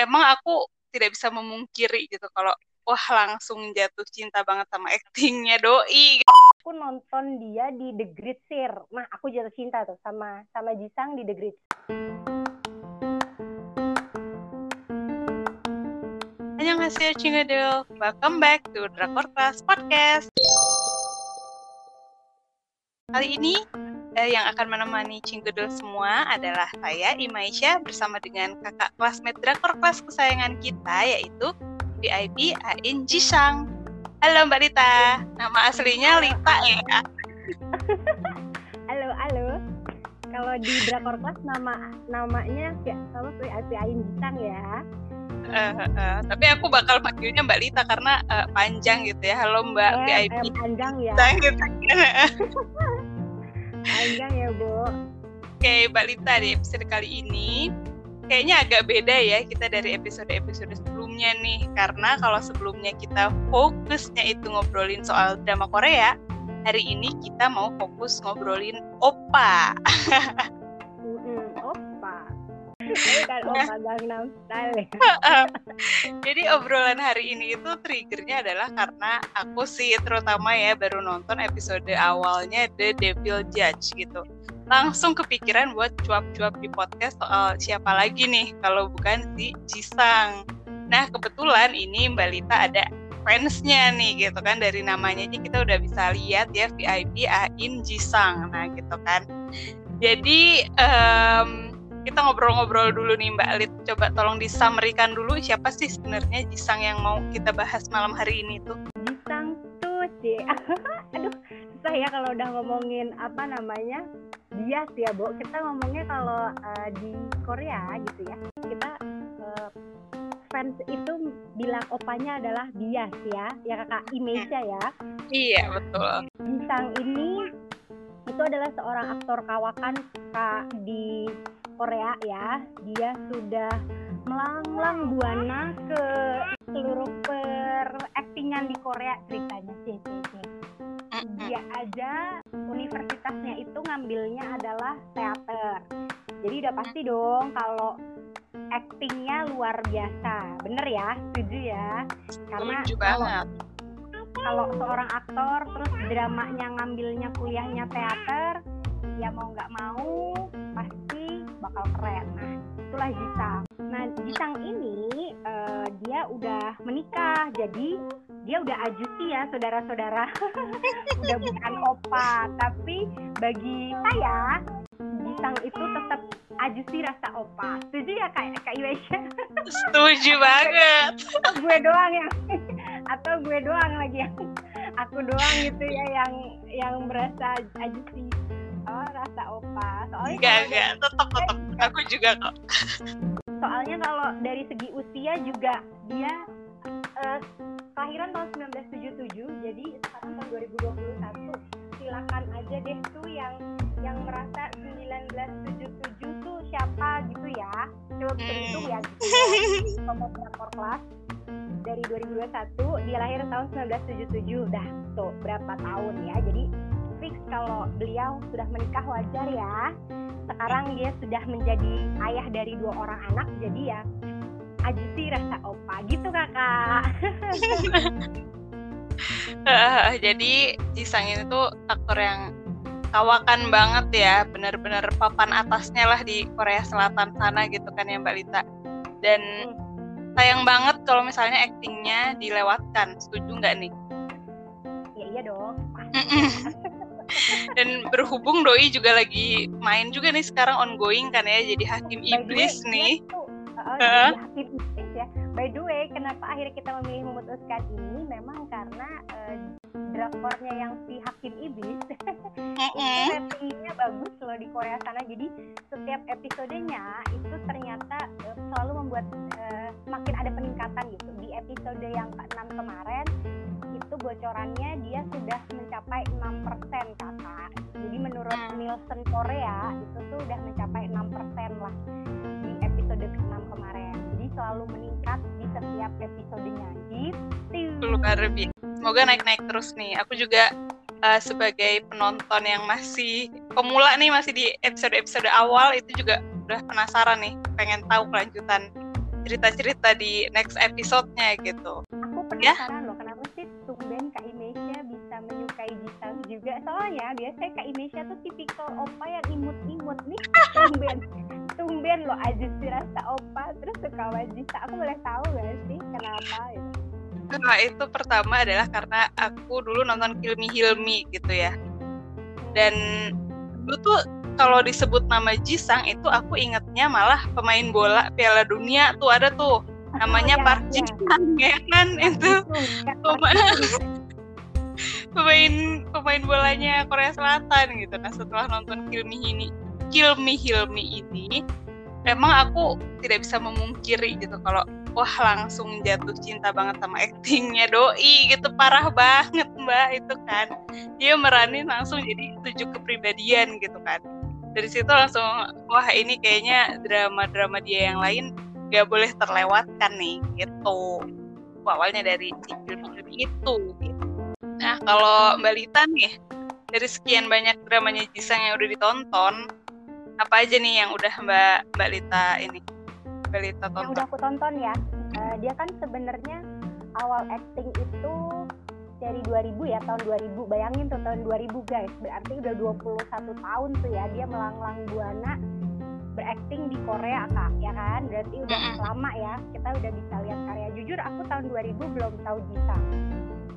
emang aku tidak bisa memungkiri gitu kalau wah langsung jatuh cinta banget sama aktingnya doi. Aku nonton dia di The Great Sir. Nah aku jatuh cinta tuh sama sama Jisang di The Great Annyeonghaseyo Cingadel Welcome back to Drakor Class Podcast. Kali ini eh, yang akan menemani Cinggudel semua adalah saya Imaisha bersama dengan kakak kelasmate drakor kelas kesayangan kita yaitu VIP Ain Jisang. Halo Mbak Lita, nama aslinya Lita ya? halo halo. Kalau di drakor kelas nama namanya ya sama VIP Ain Jisang ya. Uh, uh, tapi aku bakal panggilnya Mbak Lita karena uh, panjang gitu ya. Halo Mbak eh, VIP. Eh, panjang ya. Gitu. panjang ya Bu. Oke Mbak Lita di episode kali ini kayaknya agak beda ya kita dari episode-episode sebelumnya nih karena kalau sebelumnya kita fokusnya itu ngobrolin soal drama Korea hari ini kita mau fokus ngobrolin opa kan opa Gangnam Style ya. Jadi obrolan hari ini itu triggernya adalah karena aku sih terutama ya baru nonton episode awalnya The Devil Judge gitu. Langsung kepikiran buat cuap-cuap di podcast soal siapa lagi nih kalau bukan si Jisang. Nah kebetulan ini Mbak Lita ada fansnya nih gitu kan dari namanya aja kita udah bisa lihat ya VIP Ain Jisang nah gitu kan jadi um, kita ngobrol-ngobrol dulu nih Mbak Alit. Coba tolong disamerikan dulu siapa sih sebenarnya Jisang yang mau kita bahas malam hari ini tuh? Jisang tuh sih, aduh susah ya kalau udah ngomongin apa namanya bias ya Bu. Kita ngomongnya kalau uh, di Korea gitu ya, kita uh, fans itu bilang opanya adalah bias ya, ya kakak Imesha ya. Iya betul. Jisang ini itu adalah seorang aktor kawakan kak di Korea ya. Dia sudah melanglang buana ke seluruh peraktingan di Korea ceritanya sih dia aja universitasnya itu ngambilnya adalah teater. Jadi udah pasti dong kalau aktingnya luar biasa. Bener ya? Setuju ya? Karena kalau kalau seorang aktor terus dramanya ngambilnya kuliahnya teater ya mau nggak mau pasti bakal keren. Nah itulah Jisang. Nah Jisang ini uh, dia udah menikah jadi dia udah ajusi ya saudara-saudara. Udah bukan opa tapi bagi saya Jisang itu tetap ajusi rasa opa. Setuju ya kak kak Iwesha setuju banget. Gue doang yang atau gue doang lagi yang aku doang gitu ya yang yang merasa ajusi oh rasa opa. Soalnya enggak enggak. tetap tetap aku juga kok. Soalnya kalau dari segi usia juga dia uh, kelahiran tahun 1977 jadi sekarang tahun 2021 silakan aja deh tuh yang yang merasa 1977 tuh siapa gitu ya. Coba bisa hmm. hitung ya gitu ya. Kelas dari 2021 dia lahir tahun 1977 udah tuh berapa tahun ya. Jadi fix kalau beliau sudah menikah wajar ya. Sekarang dia sudah menjadi ayah dari dua orang anak, jadi ya ajusi rasa opa gitu kakak. uh, jadi Jisang ini tuh aktor yang kawakan banget ya, bener-bener papan atasnya lah di Korea Selatan sana gitu kan ya Mbak Lita. Dan hmm. sayang banget kalau misalnya aktingnya dilewatkan, setuju nggak nih? Ya iya dong. Dan berhubung doi juga lagi main juga nih sekarang ongoing kan ya jadi hakim iblis way, nih. tuh, uh, uh. hakim iblis ya. By the way kenapa akhirnya kita memilih memutuskan ini? Memang karena uh, drakornya yang si hakim iblis itu ratingnya bagus loh di Korea sana. Jadi setiap episodenya itu ternyata uh, selalu membuat uh, makin ada peningkatan gitu. Di episode yang ke-6 kemarin itu bocorannya dia sudah Nielsen Korea itu tuh udah mencapai 6% lah di episode ke-6 kemarin. Jadi selalu meningkat di setiap episodenya. Gitu. Luar biasa semoga naik-naik terus nih. Aku juga uh, sebagai penonton yang masih pemula nih masih di episode-episode awal itu juga udah penasaran nih pengen tahu kelanjutan cerita-cerita di next episode-nya gitu. Aku penasaran ya? loh kenapa sih tumben juga. Soalnya biasanya Kak Imesha tuh tipikal opa yang imut-imut nih. Tumben. tumben loh aja sih rasa opa terus suka Jisa. Aku boleh tahu gak sih kenapa gitu? Nah itu pertama adalah karena aku dulu nonton Hilmi Hilmi gitu ya. Dan dulu tuh kalau disebut nama Jisang itu aku ingetnya malah pemain bola Piala Dunia tuh ada tuh namanya oh, ya, Park ya. Jisang ya kan ya, itu pemain pemain pemain bolanya Korea Selatan gitu. Nah setelah nonton Kilmi ini Kilmi Hilmi ini emang aku tidak bisa memungkiri gitu kalau wah langsung jatuh cinta banget sama aktingnya doi gitu parah banget mbak itu kan dia meranin langsung jadi tujuh kepribadian gitu kan dari situ langsung wah ini kayaknya drama-drama dia yang lain gak boleh terlewatkan nih gitu awalnya dari film-film itu gitu. Nah kalau Mbak Lita nih dari sekian banyak dramanya Jisang yang udah ditonton apa aja nih yang udah Mbak Mbak Lita ini Mbak Lita tonton? yang udah aku tonton ya uh, dia kan sebenarnya awal acting itu dari 2000 ya tahun 2000 bayangin tuh tahun 2000 guys. Berarti udah 21 tahun tuh ya dia melanglang buana berakting di Korea kak ya kan? Berarti udah lama ya kita udah bisa lihat karya. Jujur aku tahun 2000 belum tahu Jisang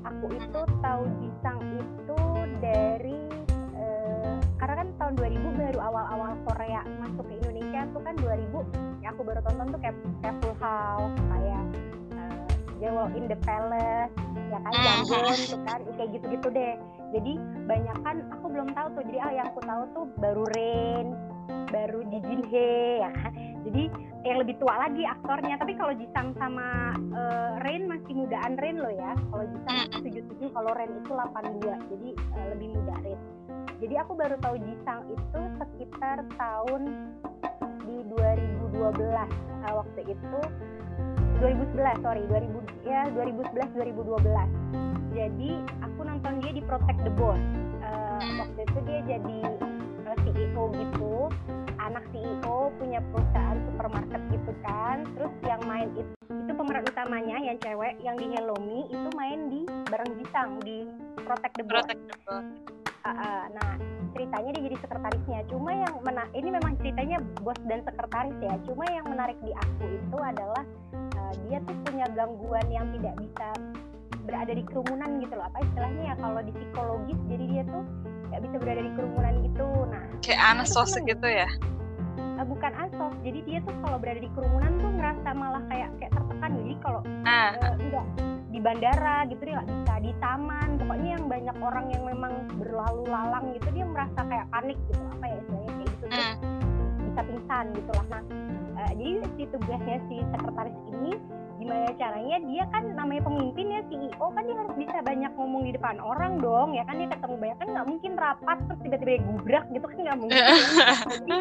aku itu tahu Jisang itu dari uh, karena kan tahun 2000 baru awal-awal Korea masuk ke Indonesia tuh kan 2000 ya aku baru tonton tuh kayak, kayak Full House kayak Jewel in the Palace ya kan Jangon tuh kan kayak gitu-gitu deh. Jadi banyak kan aku belum tahu tuh jadi ah yang aku tahu tuh baru Rain baru Ji Jin Hye ya kan. Jadi yang lebih tua lagi aktornya. Tapi kalau Jisang sama uh, Rain masih mudaan Rain loh ya. Kalau Jisang tujuh tujuh kalau Rain itu 82 jadi uh, lebih muda Rain. Jadi aku baru tahu Jisang itu sekitar tahun di 2012 uh, waktu itu. 2011 sorry. 2000 ya 2011 2012 jadi aku nonton dia di Protect the Boss uh, waktu itu dia jadi uh, eh, CEO gitu. Anak CEO punya perusahaan supermarket gitu kan. Terus yang main itu itu pemeran utamanya yang cewek yang di Hello Me itu main di bareng Jisang di Protect the Boss, Protect the Boss. Uh, uh, nah ceritanya dia jadi sekretarisnya. Cuma yang mena ini memang ceritanya bos dan sekretaris ya. Cuma yang menarik di aku itu adalah dia tuh punya gangguan yang tidak bisa berada di kerumunan gitu loh. Apa istilahnya ya kalau di psikologis jadi dia tuh nggak bisa berada di kerumunan gitu. Nah kayak ansos gitu ya uh, bukan ansos. Jadi dia tuh kalau berada di kerumunan tuh ngerasa malah kayak kayak tertekan. Jadi kalau ah. uh, enggak di bandara gitu dia nggak bisa di taman. Pokoknya yang banyak orang yang memang berlalu lalang gitu dia merasa kayak panik gitu. Apa ya istilahnya kayak gitu. Hmm. Bisa pingsan gitu lah nah uh, jadi si tugasnya si sekretaris ini gimana caranya dia kan namanya pemimpin ya CEO kan dia harus bisa banyak ngomong di depan orang dong ya kan? Dia ketemu banyak kan nggak mungkin rapat terus tiba-tiba gubrak gitu kan nggak mungkin. Jadi,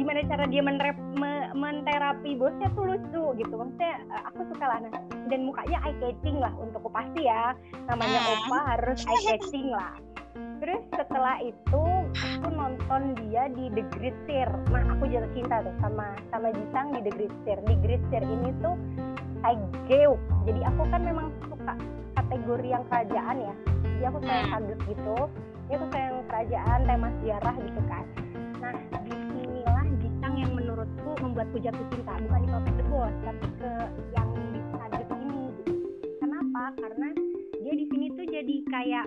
gimana cara dia menrep, me, menterapi bosnya tuh lucu gitu. Maksudnya uh, aku suka lah. Nah, dan mukanya eye catching lah untuk pasti ya. Namanya hmm. opa harus eye catching lah. Terus setelah itu aku nonton dia di The Great Tear. Nah aku jatuh cinta tuh sama sama Jisang di The Great Tear. Di Great Tear ini tuh Taegyeok jadi aku kan memang suka kategori yang kerajaan ya. Jadi aku sayang hadut hmm. gitu. Jadi aku sayang kerajaan tema sejarah gitu kan. Nah di sinilah Jisang yang menurutku membuatku jatuh cinta. Bukan di Protect the Boss tapi ke yang di ini. Gitu. kenapa? Karena dia di sini tuh jadi kayak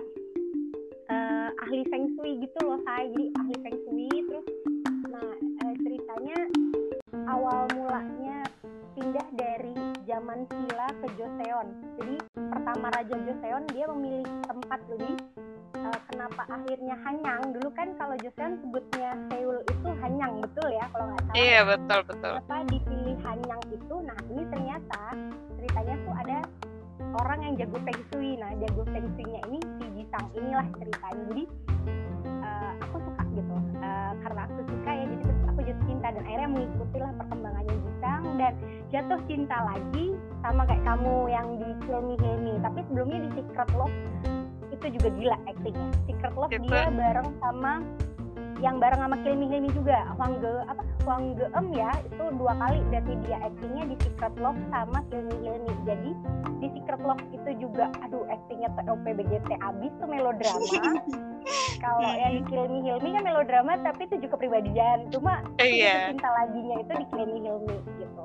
uh, ahli feng shui gitu loh saya jadi ahli feng shui terus nah uh, ceritanya awal mulanya pindah dari zaman Silla ke Joseon. Jadi pertama Raja Joseon dia memilih tempat jadi uh, kenapa akhirnya Hanyang. Dulu kan kalau Joseon sebutnya Seoul itu Hanyang betul ya kalau nggak salah? Iya betul betul. Apa dipilih Hanyang itu? Nah ini ternyata ceritanya tuh ada orang yang jago feng shui. Nah jago feng shui-nya ini si Jisang inilah ceritanya. Jadi uh, aku suka gitu uh, karena aku suka ya. Jadi terus aku jatuh cinta dan akhirnya mengikuti lah perkembangannya Jisang dan jatuh cinta lagi sama kayak kamu yang di Kill Me tapi sebelumnya di Secret Love itu juga gila actingnya. Secret Love dia bareng sama yang bareng sama Kill Me juga. Hwang Ge apa? Kwang Geum ya itu dua kali. Berarti dia aktingnya di Secret Love sama Hilmi Hilmi jadi di Secret Love itu juga aduh aktingnya TOP BGT abis tuh melodrama. Kalau yang di Hilmi Hilmi kan melodrama tapi itu juga kepribadian cuma iya. cinta laginya itu di Hilmi Hilmi gitu.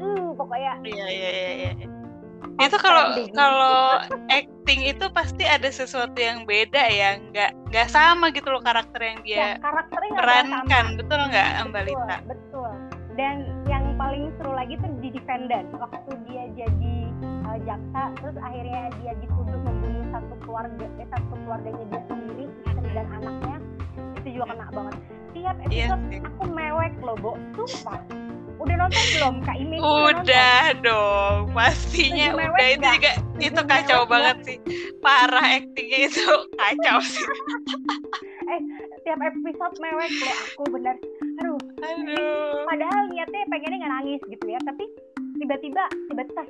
Uh pokoknya iya iya iya, iya itu kalau kalau acting itu pasti ada sesuatu yang beda ya nggak nggak sama gitu loh karakter yang dia ya, perankan. betul nggak Mbak Lita? betul, betul dan yang paling seru lagi tuh di defendant. Waktu dia jadi uh, jaksa terus akhirnya dia dituduh membunuh satu keluarga eh, satu keluarganya dia sendiri istri dan anaknya itu juga kena banget. Tiap iya episode yes, aku mewek loh Bo. Sumpah udah nonton belum? Kak Imi udah dong pastinya udah. Itu gak? juga itu kacau banget gak? sih. Parah aktingnya itu kacau sih. Eh tiap episode mewek loh aku bener. Aduh. Aduh. padahal niatnya pengennya nggak nangis gitu ya tapi tiba-tiba tiba-tiba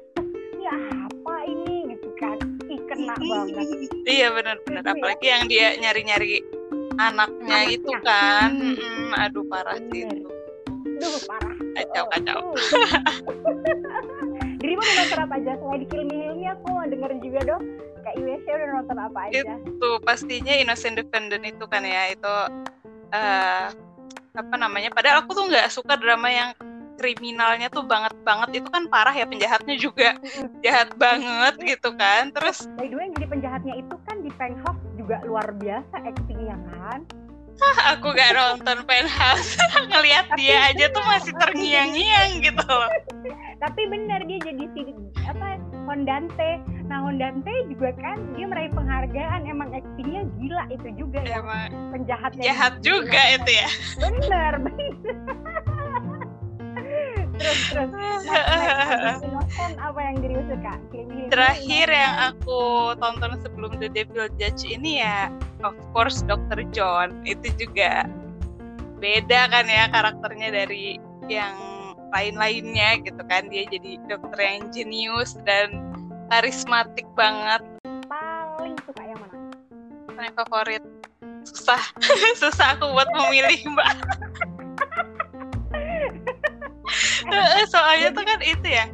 ini apa ini? Gitu kan. Ih kena banget. Iya benar-benar ya. apalagi yang dia nyari-nyari anaknya, anaknya. itu kan. Hmm, aduh parah sih itu. Duh, parah. Kacau, kacau. Jadi mau nonton apa aja? Selain di Hilmi-Hilmi aku mau dengerin juga dong. Kak IWC udah nonton apa aja? Itu pastinya Innocent Defendant itu kan ya. Itu uh, apa namanya? Padahal aku tuh nggak suka drama yang kriminalnya tuh banget banget itu kan parah ya penjahatnya juga jahat banget gitu kan terus by the way jadi penjahatnya itu kan di Penthouse juga luar biasa aktingnya kan aku gak nonton penthouse. Ngelihat dia aja tuh masih terngiang-ngiang gitu loh. Tapi benar dia jadi si apa Hondante nah Hondante juga kan dia meraih penghargaan. Emang aktingnya gila itu juga ya. Penjahatnya jahat juga gila. itu ya. Benar benar terus terus. Nah, apa yang diri suka terakhir yang aku tonton sebelum The Devil Judge ini ya of course Dr. John. Itu juga beda kan ya karakternya dari yang lain-lainnya gitu kan. Dia jadi dokter yang jenius dan karismatik banget. Paling suka yang mana? Paling favorit. Susah. Susah aku buat memilih mbak. Soalnya tuh kan itu ya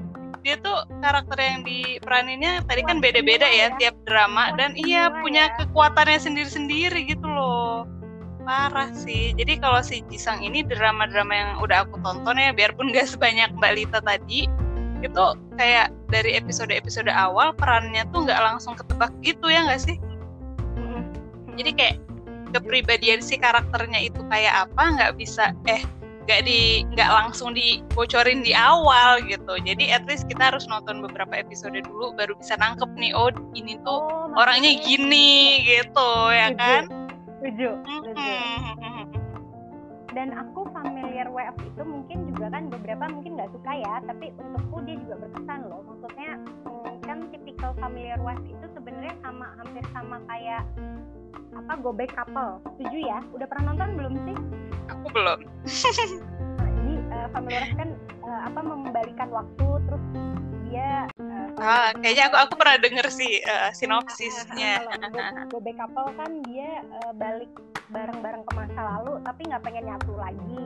dia tuh karakter yang diperaninnya tadi kan beda-beda ya, ya. tiap drama. Dan iya punya ya. kekuatannya sendiri-sendiri gitu loh. Parah sih. Jadi kalau si Jisang ini drama-drama yang udah aku tonton ya biarpun gak sebanyak Mbak Lita tadi itu kayak dari episode-episode awal perannya tuh nggak langsung ketebak gitu ya nggak sih? Jadi kayak kepribadian si karakternya itu kayak apa nggak bisa eh nggak di nggak langsung dibocorin di awal gitu. Jadi at least kita harus nonton beberapa episode dulu baru bisa nangkep nih oh ini tuh oh, orangnya gini gitu ya kan? Setuju dan aku familiar of itu mungkin juga kan beberapa mungkin nggak suka ya tapi untukku dia juga berkesan loh. Maksudnya hmm, kan tipikal familiar way itu sebenarnya sama hampir sama kayak apa gobek couple? Setuju ya? Udah pernah nonton belum sih? Aku belum. Nah, jadi uh, familiar kan uh, apa membalikan waktu terus dia uh, ah kayaknya aku aku pernah denger sih uh, sinopsisnya. Kalau gobek couple kan dia uh, balik bareng-bareng ke masa lalu tapi nggak pengen nyatu lagi.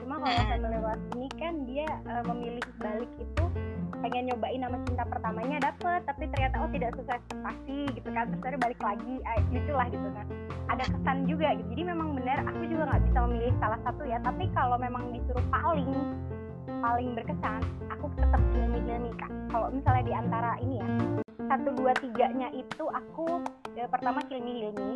Cuma kalau hmm. familiar ini kan dia uh, memilih balik itu pengen nyobain nama cinta pertamanya dapet tapi ternyata oh tidak sesuai ekspektasi gitu kan. Terus dia balik lagi eh, lah gitu kan. Ada kesan juga gitu. Jadi memang benar aku juga nggak bisa memilih salah satu ya. Tapi kalau memang disuruh paling paling berkesan aku tetap Hilmi Hilmi kak kalau misalnya di antara ini ya satu dua tiganya itu aku ya, pertama Hilmi Hilmi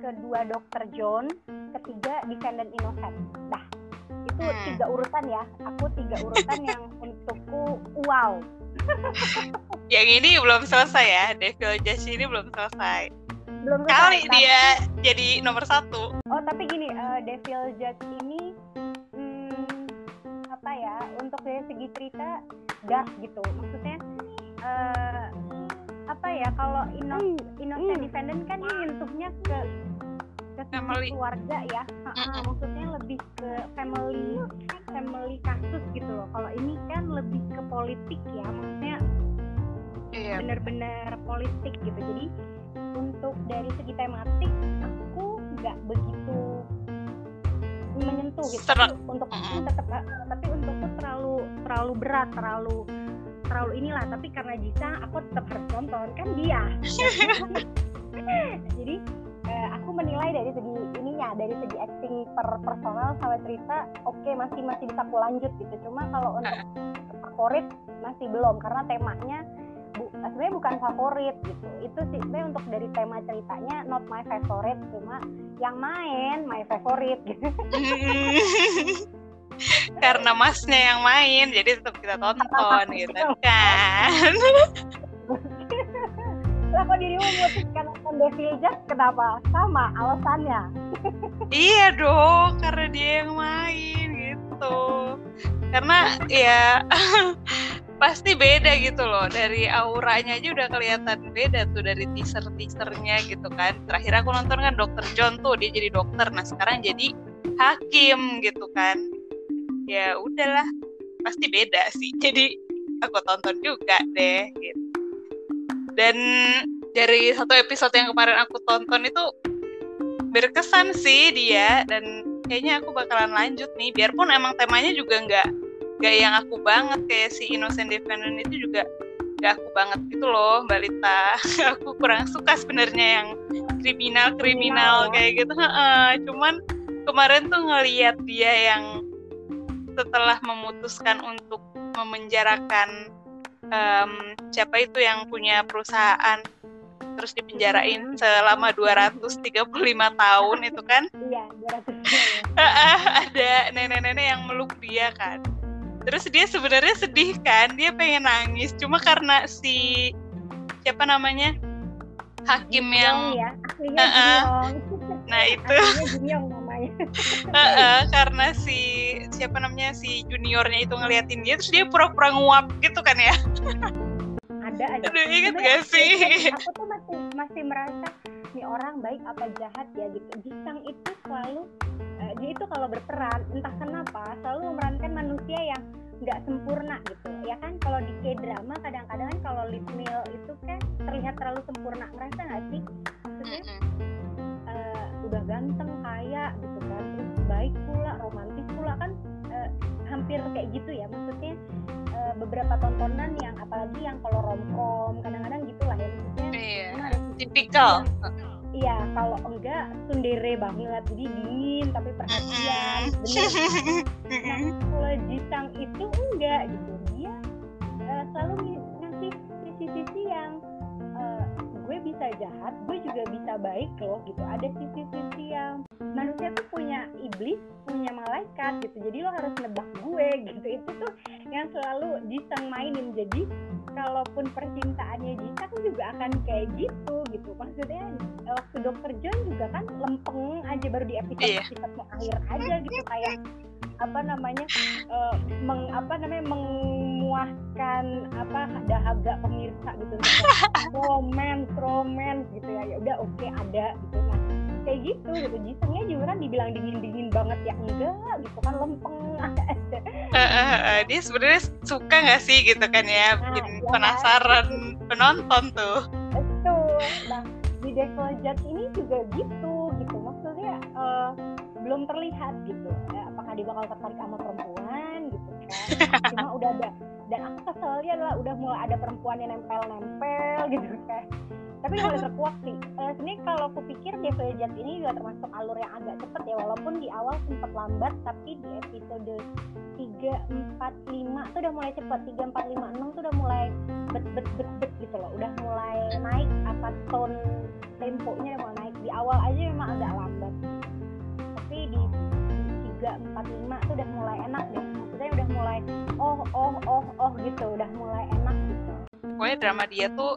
kedua Dokter John ketiga Defendant Innocent. Dah itu hmm. tiga urutan ya. Aku tiga urutan yang untukku wow. Yang ini belum selesai ya. Devil Judge ini belum selesai. Belum selesai, kali tapi... dia jadi nomor satu. Oh tapi gini uh, Devil Judge ini hmm, apa ya untuk dari segi cerita dark gitu. Maksudnya uh, apa ya kalau Inno Innocent hmm. Defendant kan ini nyentuhnya ke ke family. keluarga ya mm -hmm. maksudnya lebih ke family family kasus gitu loh kalau ini kan lebih ke politik ya maksudnya yeah. benar-benar politik gitu jadi untuk dari segi tematik aku nggak begitu menyentuh gitu Serak. Untuk mm tetap tapi untukku terlalu terlalu berat terlalu terlalu inilah tapi karena Jisa aku tetap harus nonton kan dia jadi aku menilai dari segi ininya dari segi acting per personal sama cerita oke okay, masih masih bisa aku lanjut gitu. Cuma kalau untuk favorit masih belum karena temanya bu, sebenarnya bukan favorit gitu. Itu sih sebenarnya untuk dari tema ceritanya not my favorite cuma yang main my favorite gitu. Karena masnya yang main jadi tetap kita tonton gitu kan kok dirimu memutuskan nonton Devil Jazz kenapa? Sama alasannya. Iya dong karena dia yang main gitu. Karena ya pasti beda gitu loh. Dari auranya aja udah kelihatan beda tuh dari teaser teasernya gitu kan. Terakhir aku nonton kan dokter John tuh dia jadi dokter. Nah sekarang jadi hakim gitu kan. Ya udahlah pasti beda sih. Jadi aku tonton juga deh gitu dan dari satu episode yang kemarin aku tonton itu berkesan sih dia. Dan kayaknya aku bakalan lanjut nih. Biarpun emang temanya juga nggak gak yang aku banget. Kayak si Innocent Defendant itu juga gak aku banget gitu loh Mbak Lita. Aku kurang suka sebenarnya yang kriminal kriminal ya. kayak gitu. Cuman kemarin tuh ngeliat dia yang setelah memutuskan untuk memenjarakan um, siapa itu yang punya perusahaan terus dipenjarain selama 235 tahun itu kan? Iya 200 ada nenek-nenek yang meluk dia kan. Terus dia sebenarnya sedih kan dia pengen nangis. Cuma karena si siapa namanya? Hakim yang ya. uh -uh. nah itu uh -uh, karena si siapa namanya si juniornya itu ngeliatin dia terus dia pura-pura nguap gitu kan ya? Ada aja Aduh, inget gak sih? aku tuh masih masih merasa nih orang baik apa jahat ya? Gitu. Jisang itu selalu uh, dia itu kalau berperan entah kenapa selalu memerankan manusia yang nggak sempurna gitu. Ya kan kalau di k drama kadang-kadang kan kalau lip meal itu kan terlihat terlalu sempurna. Ngerasa nggak sih? Maksudnya uh, udah ganteng kaya gitu kan. Terus baik pula romantis pula kan uh, hampir kayak gitu ya. Maksudnya uh, beberapa tontonan yang apalagi yang kalau romcom kadang-kadang gitulah ya. Maksudnya iya, tipikal. Iya, kalau enggak sundere banget, jadi dingin tapi perhatian, bener. Nah, kalau Jisang itu enggak gitu, dia uh, selalu ngasih sisi-sisi yang bisa jahat, gue juga bisa baik loh gitu. Ada sisi-sisi yang manusia tuh punya iblis, punya malaikat gitu. Jadi lo harus nebak gue gitu. Itu tuh yang selalu Jisang mainin. Jadi kalaupun percintaannya Jisang juga akan kayak gitu gitu maksudnya eh, waktu dokter John juga kan lempeng aja baru di episode yeah. episode mau akhir aja gitu kayak apa namanya uh, meng apa namanya memuaskan apa dahaga pemirsa gitu. Romance romance gitu ya. Ya udah oke okay, ada gitu. Nah kayak gitu gitu. Jisungnya juga kan dibilang dingin dingin banget ya. Enggak gitu kan lempeng aja. Uh, uh, uh, dia sebenarnya suka nggak sih gitu kan ya? Nah, bikin ya, penasaran kan? penonton tuh. Betul. Nah di Judge ini juga gitu. Gitu. Maksudnya uh, belum terlihat gitu. Ya, dia bakal tertarik sama perempuan gitu kan. Cuma udah ada dan aku keselnya adalah udah mulai ada perempuan yang nempel-nempel gitu kan. Tapi mulai terkuak sih. Uh, sebenarnya kalau aku pikir Devil Judge ini juga termasuk alur yang agak cepet ya walaupun di awal sempat lambat tapi di episode 3, 4, 5 tuh udah mulai cepet. 3, 4, 5, 6 tuh udah mulai bet bet bet bet gitu loh. Udah mulai naik apa tone temponya udah mulai naik. Di awal aja memang agak lambat. Tapi di 3, 4, 5 tuh udah mulai enak deh. Maksudnya udah mulai oh oh oh oh gitu. Udah mulai enak gitu. Pokoknya drama dia tuh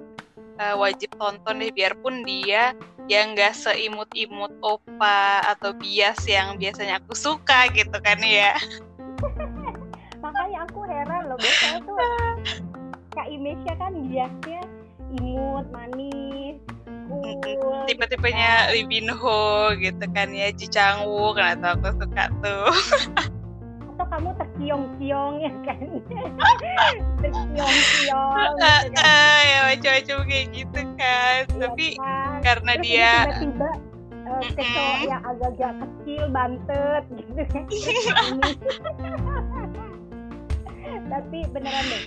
uh, wajib tonton deh biarpun dia yang nggak seimut-imut opa atau bias yang biasanya aku suka gitu kan ya. Makanya aku heran loh biasanya tuh kak Imesya kan biasnya imut manis tipe-tipenya Lee Bin Ho gitu kan ya Ji Chang Wook atau aku suka tuh. Atau kamu terkiong-kiong ya kan? Terkiong-kiong gitu kan. uh, ya macam-macam kayak gitu kan. Ya, tapi kan. karena Terus dia tiba-tiba uh, kecoa yang agak-agak kecil bantet gitu kan. Tapi beneran deh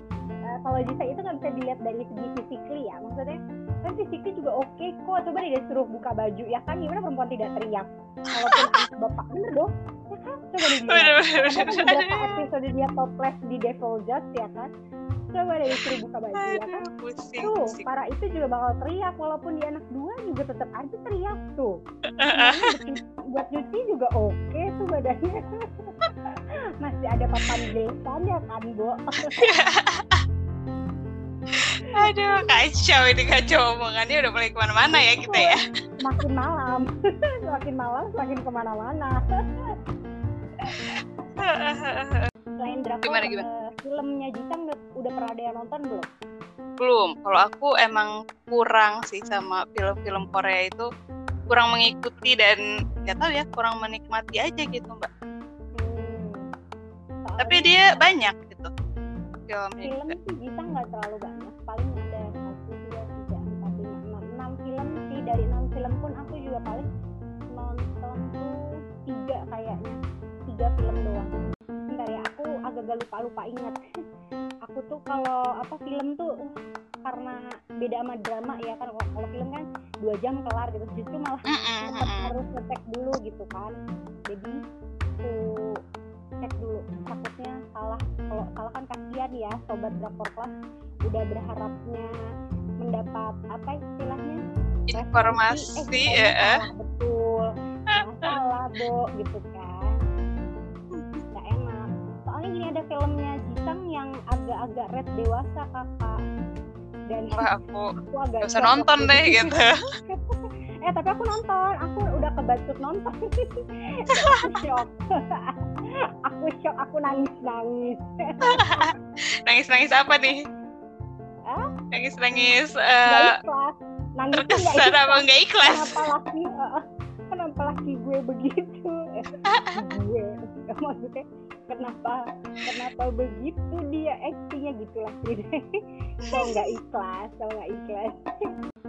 uh, kalau Jisa itu nggak bisa dilihat dari segi fisikly ya maksudnya kan fisikly juga oke okay kok. Coba dia suruh buka baju ya kan? Gimana perempuan tidak teriak? Walaupun bapak bener dong. Ya kan? Coba dilihat. Beberapa episode dia toples di Devil Judge ya kan? Coba deh disuruh buka baju ya kan? pusing, tuh pusing. para itu juga bakal teriak walaupun dia anak dua juga tetap aja teriak tuh. Buat nyuci juga oke okay tuh badannya. Masih ada papan ya kan bu Aduh, kacau ini kacau omongannya udah mulai ke mana-mana ya kita ya. Makin malam, makin malam, makin ke mana-mana. Selain drakor, gimana, gimana? Uh, filmnya Jisang udah pernah ada yang nonton belum? Belum. Kalau aku emang kurang sih sama film-film Korea itu kurang mengikuti dan nggak tahu ya kurang menikmati aja gitu mbak. Hmm. Tapi dia banyak gitu filmnya. Film sih nggak terlalu banyak. Aku juga paling nonton tuh tiga kayaknya. Tiga film doang. Bentar ya aku agak-agak lupa-lupa ingat. aku tuh kalau apa film tuh karena beda sama drama ya kan. Kalau film kan dua jam kelar gitu justru malah harus ngecek dulu gitu kan. Jadi tuh cek dulu. Takutnya salah kalau salah kan kasihan ya sobat drakor kelas. Udah berharapnya mendapat apa istilahnya informasi eh, ya betul. Salah bo gitu kan. Nggak enak. Soalnya gini ada filmnya Jisang yang agak-agak red dewasa kakak. Dan Wah, aku, aku agak bisa nonton deh gitu. Eh tapi aku nonton. Aku udah kebacut nonton. Aku shock. Aku shock. Aku nangis nangis nangis nangis apa nih? Hah? nangis nangis uh, nangis terkesan apa nggak ikhlas. Kenapa laki uh, kenapa laki gue begitu? Gue maksudnya kenapa kenapa begitu dia actingnya gitulah so nggak ikhlas so nggak ikhlas.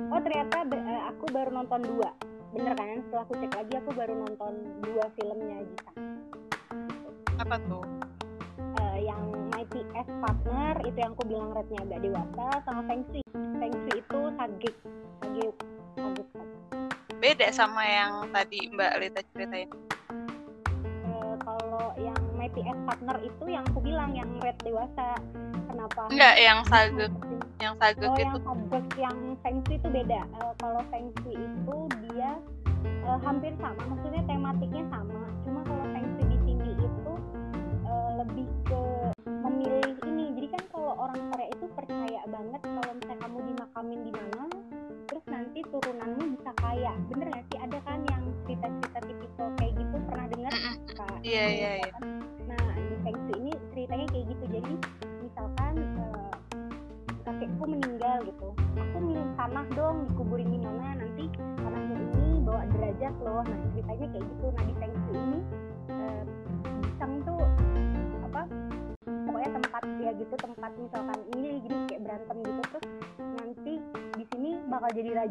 Oh ternyata uh, aku baru nonton dua. Bener kan? Setelah aku cek lagi aku baru nonton dua filmnya Jisa apa tuh? Uh, yang PS Partner itu yang aku bilang rednya agak dewasa sama Feng Shui. Feng Shui itu sagik sagik sagik beda sama yang tadi Mbak Lita ceritain. Uh, kalau yang PS Partner itu yang aku bilang yang red dewasa. Kenapa? Enggak yang sagek. Yang sagek oh, itu. yang sagek yang Feng Shui itu beda. Uh, kalau Feng Shui itu dia uh, hampir sama. Maksudnya tematiknya sama. Cuma kalau Feng lebih ke memilih ini. Jadi kan kalau orang Korea itu percaya banget kalau misalnya kamu dimakamin di mana terus nanti turunanmu bisa kaya. Bener gak sih? Ada kan yang cerita-cerita tipikal kayak gitu? Pernah dengar? Kak. Iya iya iya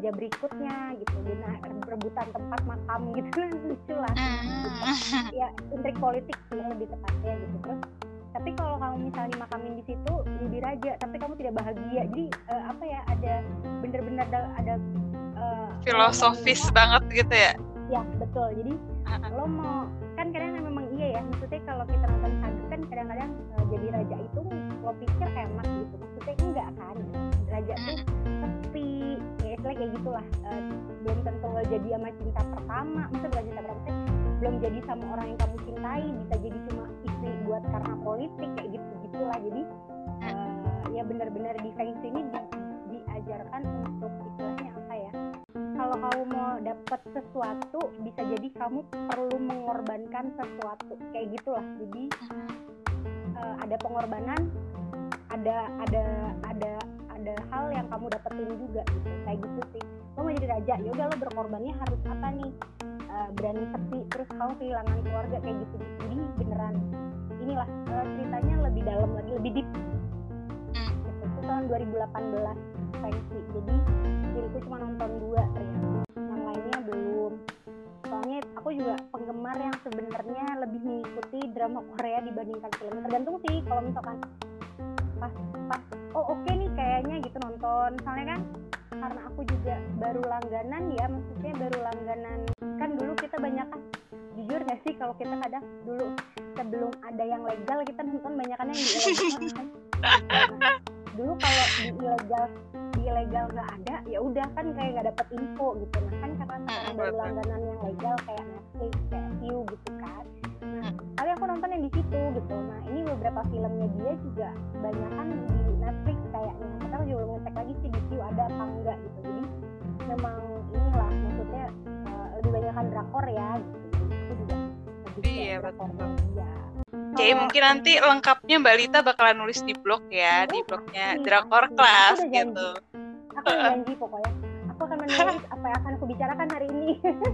raja berikutnya gitu. Dan rebutan tempat makam gitu. Lah lucu lah. Gitu. ya intrik politik sih lebih tepatnya gitu. Terus tapi kalau kamu misalnya dimakamin di situ jadi raja tapi kamu tidak bahagia. Jadi uh, apa ya ada bener-bener ada, ada uh, filosofis banget gitu ya? Ya betul. Jadi uh-huh. lo mau kan kadang memang iya ya. Maksudnya kalau kita nonton sagu kan kadang-kadang uh, jadi raja itu lo pikir enak gitu. Maksudnya enggak kan? Raja tuh kayak gitulah. Uh, belum tentu lo jadi sama cinta pertama maksudnya bukan cinta pertama belum jadi sama orang yang kamu cintai bisa jadi cuma istri buat karena politik kayak gitu gitulah. Jadi uh, ya benar-benar di Feng ini di, diajarkan untuk istilahnya apa ya kalau kamu mau dapat sesuatu bisa jadi kamu perlu mengorbankan sesuatu kayak gitulah. Jadi uh, ada pengorbanan ada ada ada ada hal yang kamu dapetin juga gitu kayak gitu sih. Lo mau jadi raja ya udah lo berkorbannya harus apa nih? Uh, berani sepi terus kamu kehilangan keluarga kayak gitu jadi beneran inilah uh, ceritanya lebih dalam lagi lebih deep. Gitu. itu tahun 2018 Fengsi jadi diriku cuma nonton dua ternyata. Yang lainnya belum. Soalnya aku juga penggemar yang sebenarnya lebih mengikuti drama Korea dibandingkan film. Tergantung sih kalau misalkan pas pas oh oke okay nih kayaknya gitu nonton. Soalnya kan karena aku juga baru langganan ya maksudnya baru langganan. Kan dulu kita banyak kan jujur gak sih kalau kita kadang dulu sebelum ada yang legal kita nonton banyak kan yang di ilegal kan? Dulu kalau di ilegal di ilegal nggak ada ya udah kan kayak nggak dapet info gitu. Nah kan karena baru langganan yang legal kayak Netflix kayak View gitu kan nah tapi aku nonton yang di situ gitu. Nah ini beberapa filmnya dia juga banyak kan di Netflix kayaknya. Kita juga belum ngecek lagi sih di View ada apa enggak gitu. Jadi memang inilah maksudnya uh, lebih banyak kan drakor ya gitu. Jadi aku juga lebih iya betul dia Oke, okay, mungkin nanti lengkapnya Mbak Lita bakalan nulis di blog ya, di blognya Drakor Class gitu. Aku janji pokoknya. Aku akan menulis apa yang akan aku bicarakan hari ini.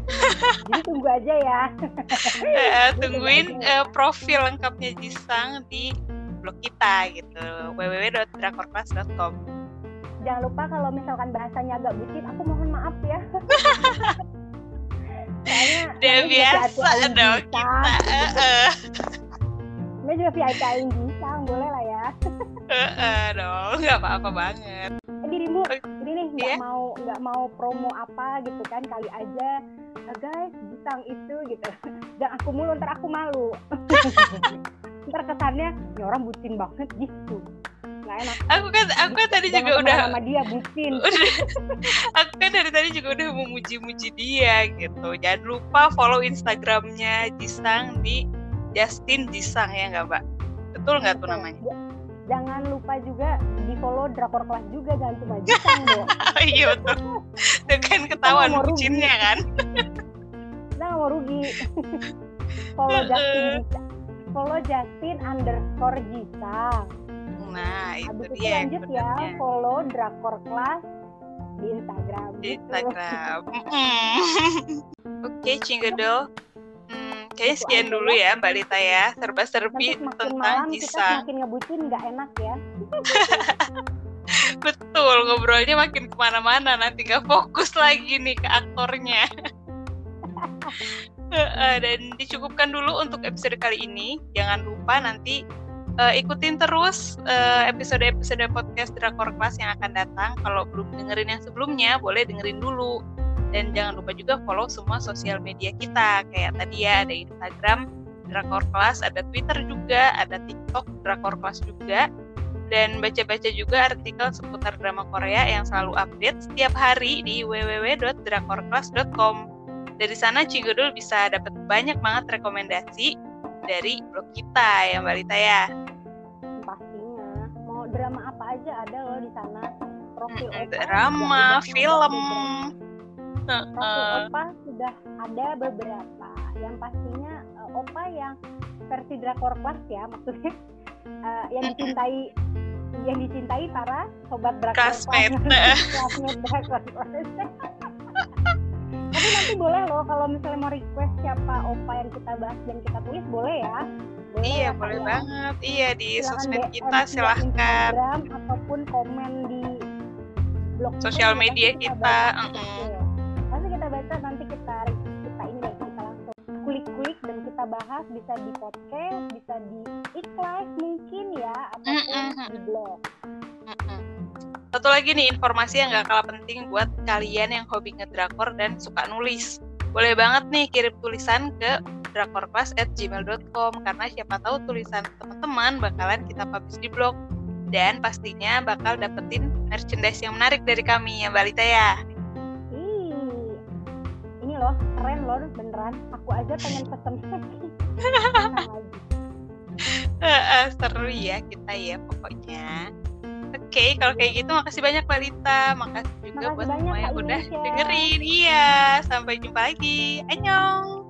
Jadi tunggu aja ya. uh, tungguin uh, profil lengkapnya Jisang di blog kita gitu, www.drakorclass.com. Jangan lupa kalau misalkan bahasanya agak bucin, aku mohon maaf ya. Soalnya, Udah biasa dong kita. Uh, uh gue juga VIP-in Jisang boleh lah ya uh, dong nggak apa-apa banget dirimu ini nih nggak yeah. mau nggak mau promo apa gitu kan kali aja uh, guys Jisang itu gitu. Jangan aku mulu ntar aku malu. Ntar kesannya ini orang bucin banget gitu. Nggak enak. Aku kan aku kan tadi Jangan juga udah sama dia bucin. Aku kan dari tadi juga udah memuji-muji dia gitu. Jangan lupa follow instagramnya Jisang di Justin Jisang ya nggak Mbak? Betul nggak tuh namanya? Jangan lupa juga di follow Drakor Kelas juga jangan cuma Jisang dong. iya betul. Itu kan ketahuan bucinnya kan. Kita nggak mau rugi. follow Justin Follow Justin underscore Jisang. Nah, itu Habis dia. Itu lanjut ya, follow Drakor Kelas di Instagram. Di gitu. Instagram. Oke, okay, Cinggedol kayaknya sekian dulu ya Mbak Lita ya serba-serbi tentang malam kisah. Kita makin ngebucin nggak enak ya. Betul ngobrolnya makin ke mana-mana nanti gak fokus lagi nih ke aktornya. Dan dicukupkan dulu untuk episode kali ini. Jangan lupa nanti uh, ikutin terus episode-episode uh, podcast Drakor Class yang akan datang. Kalau belum dengerin yang sebelumnya, boleh dengerin dulu dan jangan lupa juga follow semua sosial media kita kayak tadi ya ada Instagram Drakor Class, ada Twitter juga, ada TikTok Drakor Class juga dan baca-baca juga artikel seputar drama Korea yang selalu update setiap hari di www.drakorclass.com. Dari sana Cinggodul bisa dapat banyak banget rekomendasi dari blog kita ya Mbak Lita ya. Pastinya, mau drama apa aja ada loh di sana. Profil hmm, drama, film, Profil Opa sudah ada beberapa. Yang pastinya uh, Opa yang versi drakor kelas ya maksudnya uh, yang dicintai yang dicintai para sobat drakor classmate classmate drakor Tapi nanti boleh loh kalau misalnya mau request siapa Opa yang kita bahas dan kita tulis boleh ya. Boleh iya ya, boleh ya. banget. Iya di sosmed kita silahkan. Instagram ataupun komen di blog sosial media kita. kita baca nanti kita kita ini deh kita langsung klik-klik dan kita bahas bisa di podcast bisa di iklan mungkin ya ataupun mm -hmm. di blog mm -hmm. satu lagi nih informasi yang gak kalah penting buat kalian yang hobi ngedrakor dan suka nulis boleh banget nih kirim tulisan ke drakorclass@gmail.com karena siapa tahu tulisan teman-teman bakalan kita publish di blog dan pastinya bakal dapetin merchandise yang menarik dari kami ya Mbak Lita ya loh keren loh beneran aku aja pengen pesen lagi seru ya kita ya pokoknya Oke, okay, kalau kayak gitu makasih banyak Mbak Lita. Makasih juga makasih buat semua yang udah dengerin. Iya, sampai jumpa lagi. Annyeong.